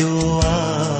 doar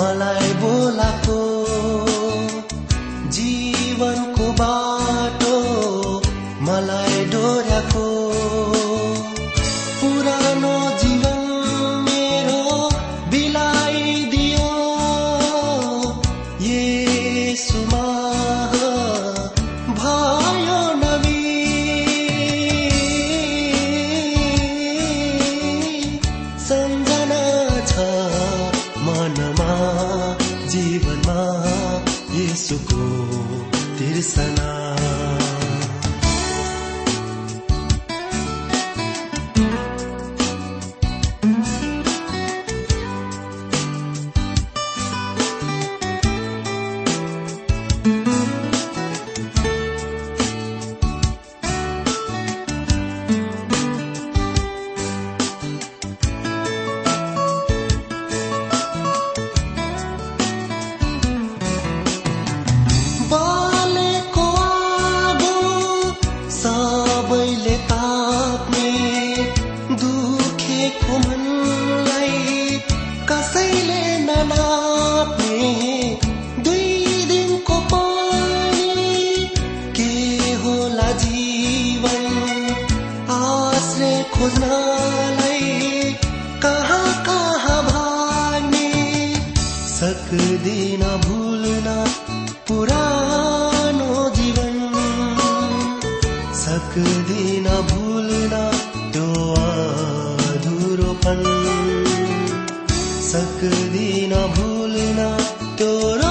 मलाई बोलाको सक्दिन भुल्न त्यो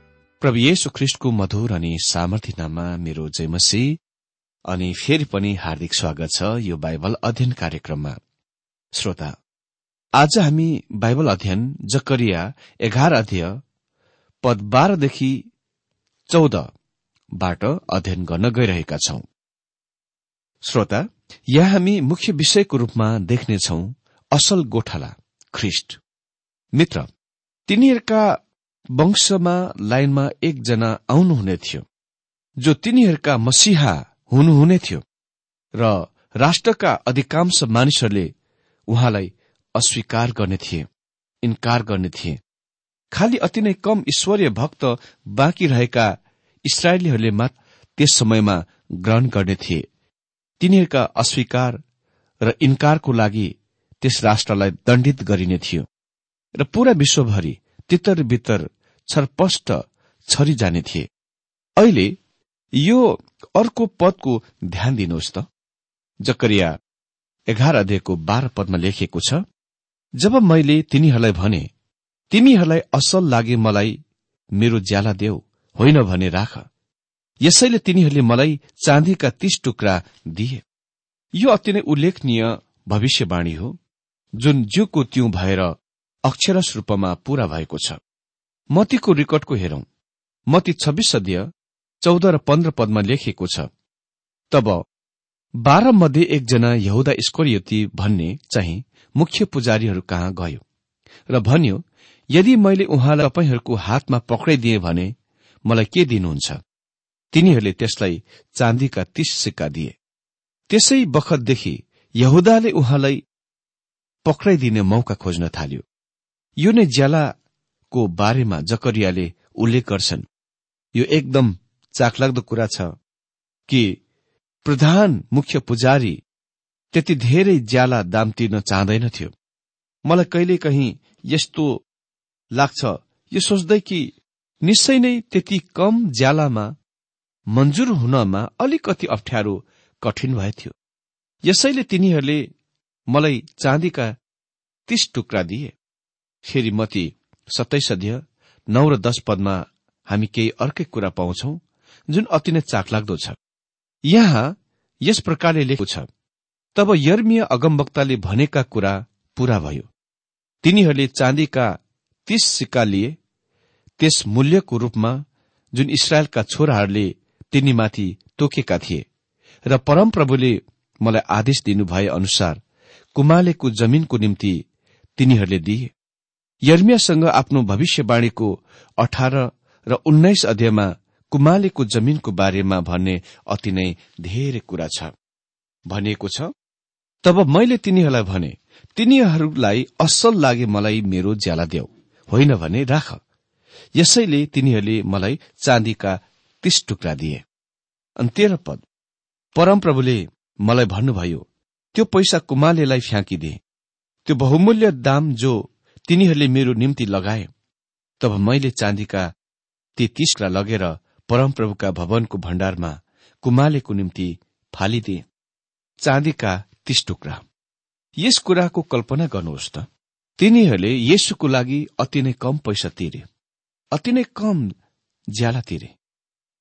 प्रभु येशु ख्रिष्टको मधुर अनि सामर्थ्य नाममा मेरो जयमसी। अनि फेरि पनि हार्दिक स्वागत छ यो बाइबल अध्ययन कार्यक्रममा। श्रोता आज हामी बाइबल अध्ययन जकरिया एघार अध्यय पद बाह्रदेखि चौधबाट अध्ययन गर्न गइरहेका छौं। श्रोता यहाँ हामी मुख्य विषयको रूपमा देख्नेछौ असल गोठाला ख्रिष्ट। मित्र तिनीहरूका वंशमा लाइनमा एकजना आउनुहुने थियो जो तिनीहरूका मसिहा हुनुहुने थियो र राष्ट्रका अधिकांश मानिसहरूले उहाँलाई अस्वीकार गर्ने थिए इन्कार गर्ने थिए। खालि अति नै कम ईश्वरीय भक्त बाँकी रहेका इसरायलीहरूले मात्र त्यस समयमा ग्रहण गर्ने थिए। तिनीहरूका अस्वीकार र इन्कारको लागि त्यस राष्ट्रलाई दण्डित गरिने थियो। र पूरा विश्वभरि तितर बितर छरपष्ट छरी जाने थिए। अहिले यो अर्को पदको ध्यान दिनुहोस् त। जकरिया एघार अध्यायको बाह्र पदमा लेखिएको छ जब मैले तिनीहरूलाई भने तिमीहरूलाई असल लागे मलाई मेरो ज्याला देऊ होइन भने राख। यसैले तिनीहरूले मलाई चाँदीका तीस टुक्रा दिए। यो अति नै उल्लेखनीय भविष्यवाणी हो जुन ज्यूको त्यौं भएर अक्षरस रूपमा पूरा भएको छ। मतीको रेकर्डको हेरौं। मती छब्बीस अध्यय चौध र पन्ध्र पदमा लेखिएको छ। तब बाह्र मध्ये एकजना यहुदा स्कोरियती भन्ने चाहिँ मुख्य पुजारीहरू कहाँ गयो र भन्यो यदि मैले उहाँलाई तपाईँहरूको हातमा पक्राइदिए भने मलाई के दिनुहुन्छ? तिनीहरूले त्यसलाई चाँदीका तीस सिक्का दिए। त्यसै बखतदेखि यहुदाले उहाँलाई पक्राइदिने मौका खोज्न थाल्यो। यो नै ज्यालाको बारेमा जकरियाले उल्लेख गर्छन्। यो एकदम चाखलाग्दो कुरा छ कि प्रधान मुख्य पुजारी त्यति धेरै ज्याला दाम तिर्न चाहँदैनथ्यो। मलाई कहिले कहीँ यस्तो लाग्छ। यो सोच्दै कि निश्चय नै त्यति कम ज्यालामा मन्जुर हुनमा अलिकति अप्ठ्यारो कठिन भएथ्यो। यसैले तिनीहरूले मलाई चाँदीका तीस टुक्रा दिए। फेरि मती सत्ताइस अध्यय नौ र दश पदमा हामी केही अर्कै कुरा पाउँछौ जुन अति नै चाखलाग्दो छ। यहाँ यस प्रकारले लेखेको छ तब यर्मिया अगमवक्ताले भनेका कुरा पूरा भयो। तिनीहरूले चाँदीका तीस सिक्का लिए त्यस मूल्यको रूपमा जुन इसरायलका छोराहरूले तिनीमाथि तोकेका थिए र परमप्रभुले मलाई आदेश दिनुभए अनुसार कुमालेको जमिनको निम्ति तिनीहरूले दिए। यर्मियासँग आफ्नो भविष्यवाणीको अठार र उन्नाइस अध्यायमा कुमालेको जमिनको बारेमा भन्ने अति नै धेरै कुरा छ। भनिएको छ तब मैले तिनीहरूलाई भने तिनीहरूलाई असल लागे मलाई मेरो ज्याला देऊ। होइन भने राख। यसैले तिनीहरूले मलाई चाँदीका तीस टुक्रा दिए। अनि तेह्र पद परमप्रभुले मलाई भन्नुभयो त्यो पैसा कुमालेलाई फ्याँकिदिए। त्यो बहुमूल्य दाम जो तिनीहरूले मेरो निम्ति लगाए। तब मैले चाँदीका ती तीसका लगेर परमप्रभुका भवनको भण्डारमा कुमालेको निम्ति फालिदिए। चाँदीका तीस टुक्रा। यस कुराको कल्पना गर्नुहोस् त। तिनीहरूले येसुको लागि अति नै कम पैसा तिरे अति नै कम ज्याला तिरे।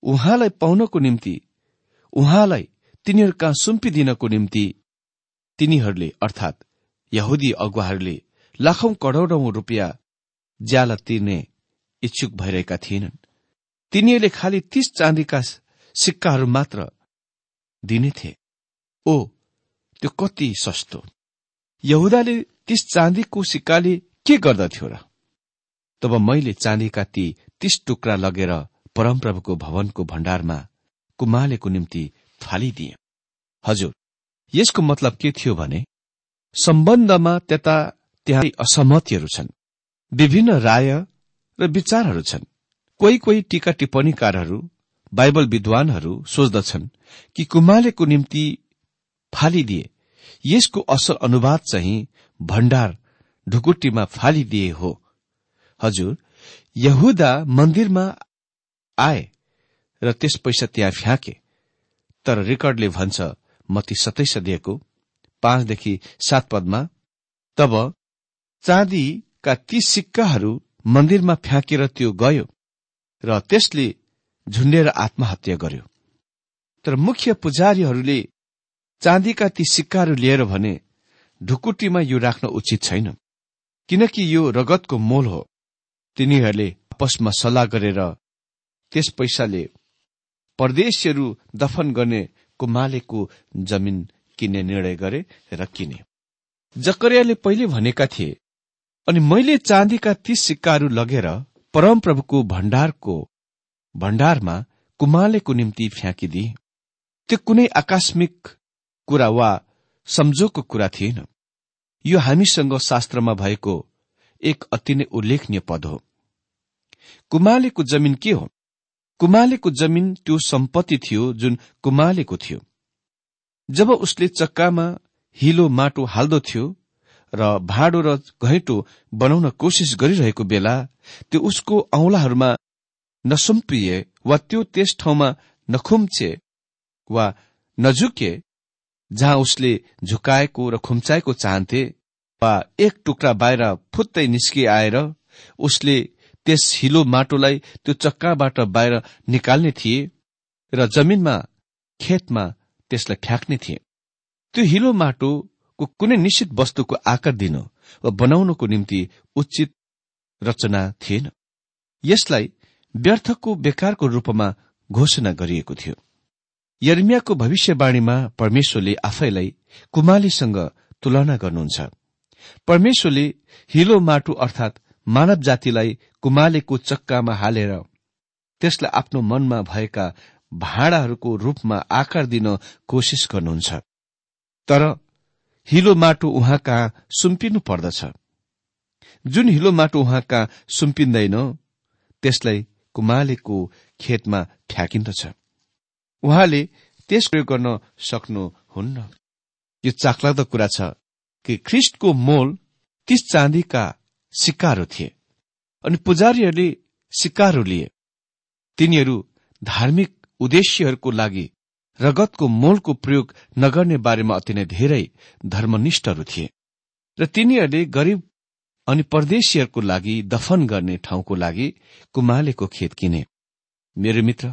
उहाँलाई पाउनको निम्ति उहाँलाई तिनीहरू कहाँ सुम्पिदिनको निम्ति तिनीहरूले अर्थात् यहुदी अगुवाहरूले लाखौं करोड़ौं रुपियाँ ज्याला तिर्ने इच्छुक भइरहेका थिएनन्। तिनीहरूले खालि तीस चाँदीका सिक्काहरू मात्र दिने थिए। ओ त्यो कति सस्तो। यहुदाले तीस चाँदीको सिक्काले के गर्दथ्यो र? तब मैले चाँदीका ती तीस टुक्रा लगेर परमप्रभुको भवनको भण्डारमा कुमालेको निम्ति फालिदिए हजुर यसको मतलब के थियो भने सम्बन्धमा त्यता त्यहाँ असहमतिहरू छन्। विभिन्न राय र विचारहरू छन्। कोही कोही टीका टिप्पणीकारहरू बाइबल विद्वानहरू सोच्दछन् कि कुमालेको निम्ति फालिदिए। यसको असल अनुवाद चाहिँ भण्डार ढुकुटीमा फालिदिए हो। हजुर यहुदा मन्दिरमा आए र त्यस पैसा त्यहाँ फ्याँके। तर रेकर्डले भन्छ मती सतैस दिएको पाँचदेखि सात पदमा तब चाँदीका ती सिक्काहरू मन्दिरमा फ्याँकेर त्यो गयो र त्यसले झुन्डेर आत्महत्या गर्यो। तर मुख्य पुजारीहरूले चाँदीका ती सिक्काहरू लिएर भने ढुकुटीमा यो राख्न उचित छैन किनकि यो रगतको मोल हो। तिनीहरूले आपसमा सल्लाह गरेर त्यस पैसाले परदेशीहरू दफन गर्ने कुमालेको जमिन किन्ने निर्णय गरे र किने। जकरियाले पहिले भनेका थिए अनि मैले चाँदीका ती सिक्काहरू लगेर परमप्रभुको भण्डारको भण्डारमा कुमालेको निम्ति फ्याँकिदिए। त्यो कुनै आकस्मिक कुरा वा सम्झोको कुरा थिएन। यो हामीसँग शास्त्रमा भएको एक अति नै उल्लेखनीय पद हो। कुमालेको जमिन के हो? कुमालेको जमिन त्यो सम्पत्ति थियो जुन कुमालेको थियो। जब उसले चक्कामा हिलो माटो हाल्दो थियो र भाँडो र घैँटो बनाउन कोसिस गरिरहेको बेला त्यो उसको औंलाहरूमा नसुम्पिए वा त्यो त्यस ठाउँमा नखुम्चे वा नझुके जहाँ उसले झुकाएको र खुम्चाएको चाहन्थे वा एक टुक्रा बाहिर फुत्तै निस्किआएर उसले त्यस हिलो माटोलाई त्यो चक्काबाट बाहिर निकाल्ने थिए र जमिनमा खेतमा त्यसलाई फ्याँक्ने थिए। त्यो हिलो माटोको कुनै निश्चित वस्तुको आकार दिन वा बनाउनको निम्ति उचित रचना थिएन। यसलाई व्यर्थको बेकारको रूपमा घोषणा गरिएको थियो। यर्मियाको भविष्यवाणीमा परमेश्वरले आफैलाई कुमालीसँग तुलना गर्नुहुन्छ। परमेश्वरले हिलो माटो अर्थात मानव जातिलाई कुमालेको चक्कामा हालेर त्यसलाई आफ्नो मनमा भएका भाँडाहरूको रूपमा आकार दिन कोसिस गर्नुहुन्छ। तर हिलो माटो उहाँ कहाँ सुम्पिनु पर्दछ। जुन हिलो माटो उहाँ कहाँ सुम्पिँदैन त्यसलाई कुमालेको खेतमा फ्याँकिन्दछ उहाँले त्यस प्रयोग गर्न सक्नुहुन्न। यो चाखलाग्दो कुरा छ कि ख्रिस्टको मोल तीस चाँदीका सिक्काहरू थिए अनि पुजारीहरूले सिक्काहरू लिए। तिनीहरू धार्मिक उद्देश्यहरूको लागि रगतको मोलको प्रयोग नगर्ने बारेमा अति नै धेरै धर्मनिष्ठहरू थिए र तिनीहरूले गरीब अनि परदेशीहरूको लागि दफन गर्ने ठाउँको लागि कुमालेको खेत किने। मेरो मित्र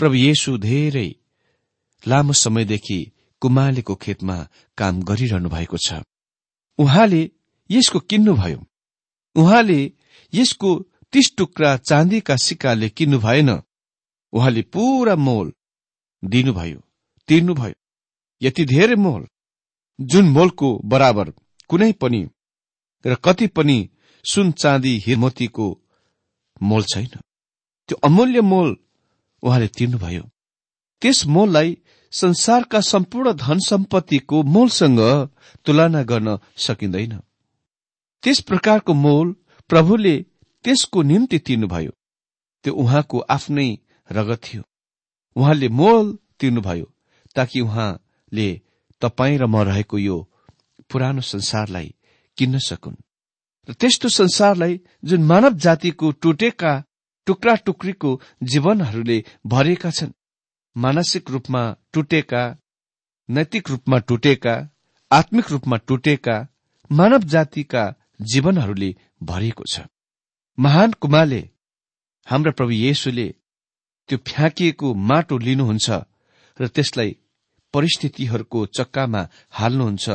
प्रभु येशु धेरै लामो समयदेखि कुमालेको खेतमा काम गरिरहनु भएको छ। उहाँले यसको किन्नुभयो। उहाँले यसको तीस टुक्रा चाँदीका सिक्काले किन्नु भएन उहाँले पूरा मोल दिनुभयो तिर्नुभयो। यति धेरै मोल जुन मोलको बराबर कुनै पनि र कति पनि सुन चाँदी हिरमतीको मोल छैन। त्यो अमूल्य मोल उहाँले तिर्नुभयो। त्यस मोललाई संसारका सम्पूर्ण धन सम्पत्तिको मोलसँग तुलना गर्न सकिँदैन। त्यस प्रकारको मोल प्रभुले त्यसको निम्ति तिर्नुभयो। त्यो उहाँको आफ्नै रगत थियो। उहाँले मोल तिर्नुभयो ताकि उहाँले तपाईँ र म रहेको यो पुरानो संसारलाई किन्न सकुन्। र त्यस्तो संसारलाई जुन मानव जातिको टुटेका टुक्रा टुक्रीको जीवनहरूले भरिएका छन् मानसिक रूपमा टुटेका नैतिक रूपमा टुटेका आत्मिक रूपमा टुटेका मानव जातिका जीवनहरूले भरिएको छ। महान कुमाले हाम्रा प्रभु येशुले त्यो फ्याँकिएको माटो लिनुहुन्छ र त्यसलाई परिस्थितिहरूको चक्कामा हाल्नुहुन्छ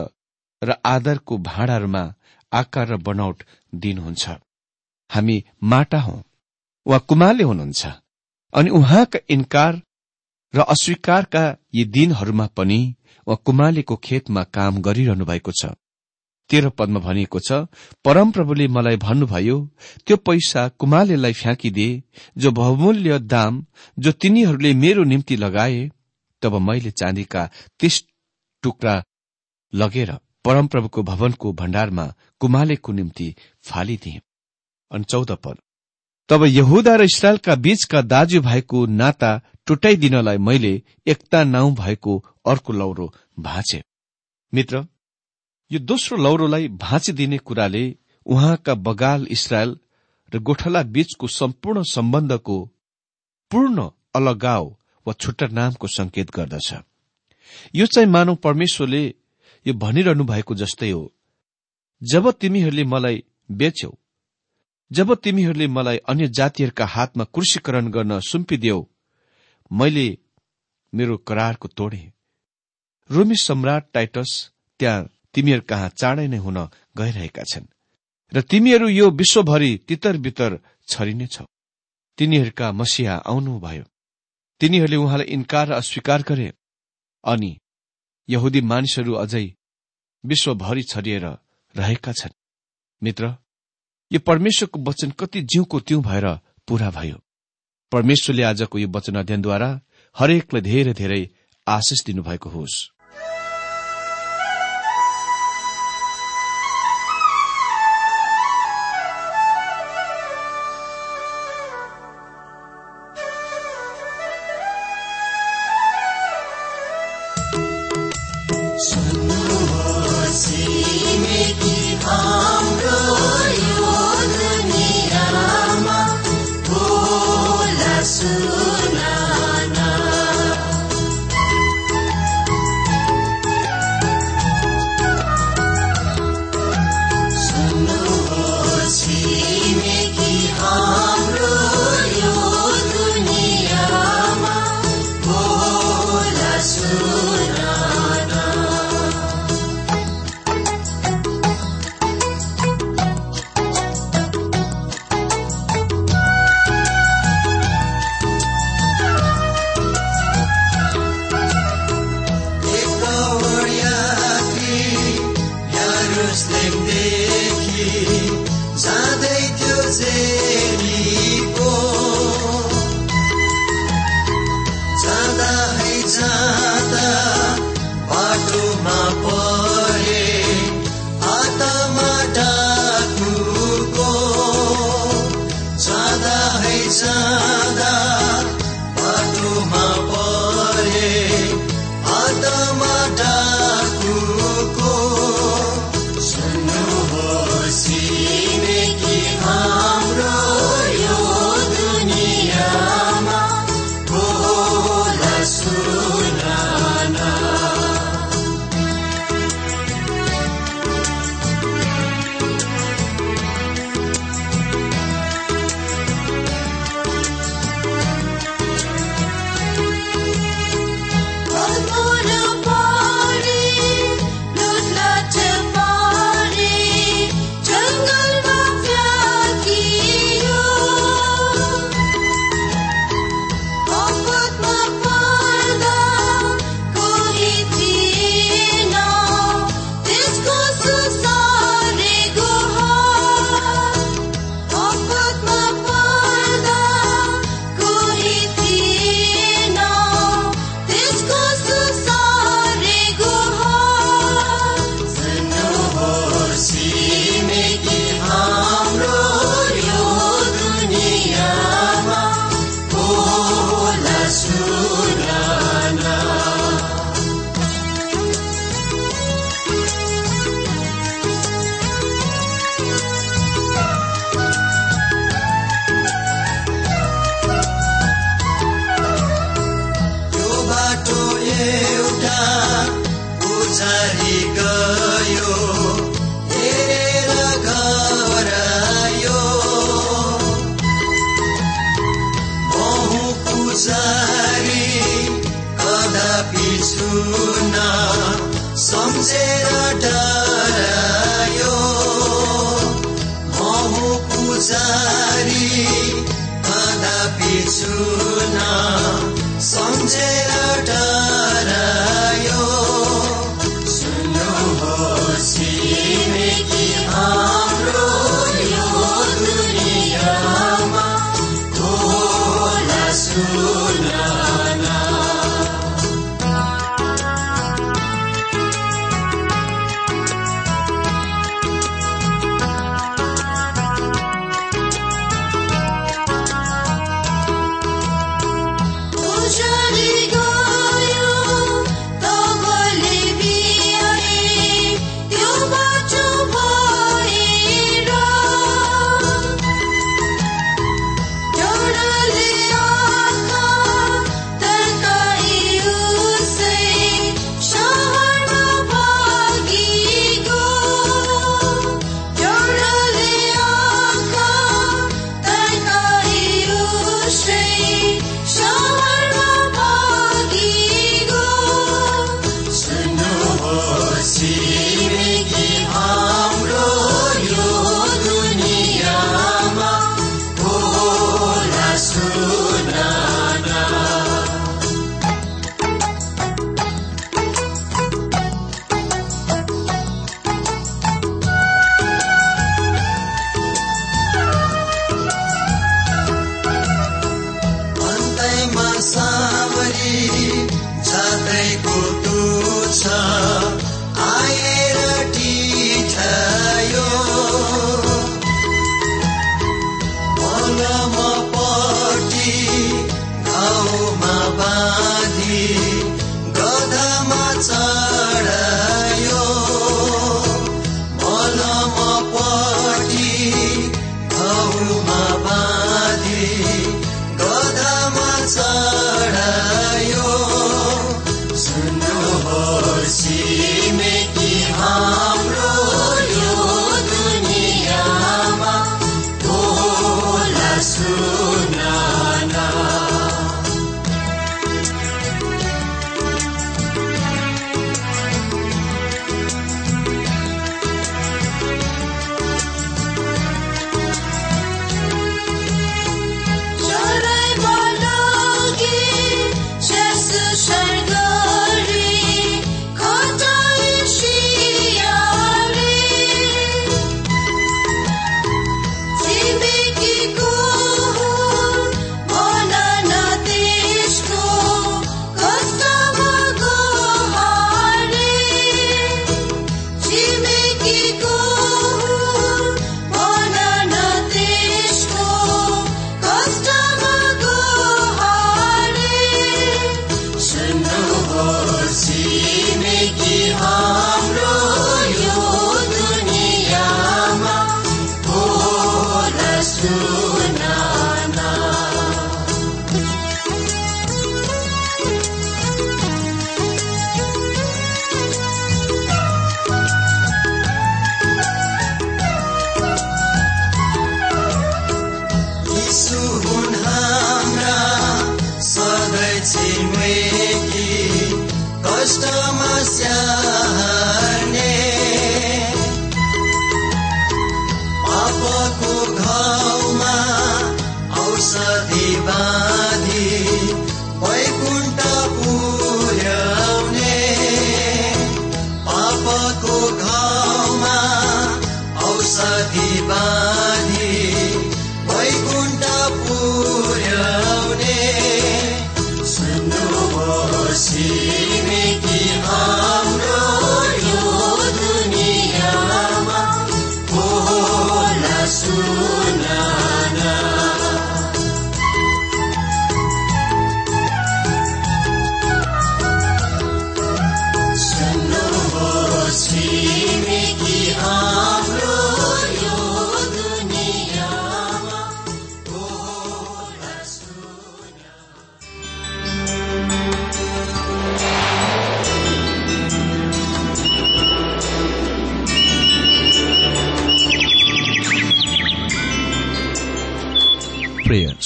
र आदरको भाँडाहरूमा आकार र बनावट दिनुहुन्छ। हामी माटा हौ वा कुमाले हुनुहुन्छ अनि उहाँका इन्कार र अस्वीकारका यी दिनहरूमा पनि वा कुमालेको खेतमा काम गरिरहनु भएको छ। तेह्र पदमा भनिएको छ परमप्रभुले मलाई भन्नुभयो त्यो पैसा कुमालेलाई फ्याँकिदिए जो बहुमूल्य दाम जो तिनीहरूले मेरो निम्ति लगाए तब मैले चाँदीका तीस टुक्रा लगेर परमप्रभुको भवनको भण्डारमा कुमालेको निम्ति फालिदिए। चौध पद। तब यहुदा र इसरायलका बीचका दाजुभाइको नाता टुटाइदिनलाई मैले एकता नाउँ भएको अर्को लौरो भाँचे। मित्र यो दोस्रो लौरोलाई भाँचिदिने कुराले उहाँका बगाल इसरायल र गोठला बीचको सम्पूर्ण सम्बन्धको पूर्ण अलगाव वा छुट्टा नामको संकेत गर्दछ। यो चाहिँ मानव परमेश्वरले यो भनिरहनु भएको जस्तै हो। जब तिमीहरूले मलाई बेच्यौ जब तिमीहरूले मलाई अन्य जातिहरूका हातमा कृषिकरण गर्न सुम्पिदेऊ मैले मेरो करारको तोडे। रोमी सम्राट टाइटस त्यहाँ तिमीहरू कहाँ चाँडै नै हुन गइरहेका छन्। र तिमीहरू यो विश्वभरि तितर बितर छरिने छौ। तिनीहरूका मसिहा आउनुभयो तिनीहरूले उहाँलाई इन्कार र अस्वीकार गरे। अनि यहुदी मानिसहरू अझै विश्वभरि छरिएर रहेका छन्। मित्र यो परमेश्वरको वचन कति जिउको त्यौं भएर पूरा भयो। परमेश्वरले आजको यो वचन अध्ययनद्वारा हरेकलाई धेरै धेरै आशिष दिनुभएको होस्। पुजारी कदापि छुन सम्झेर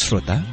श्रोता।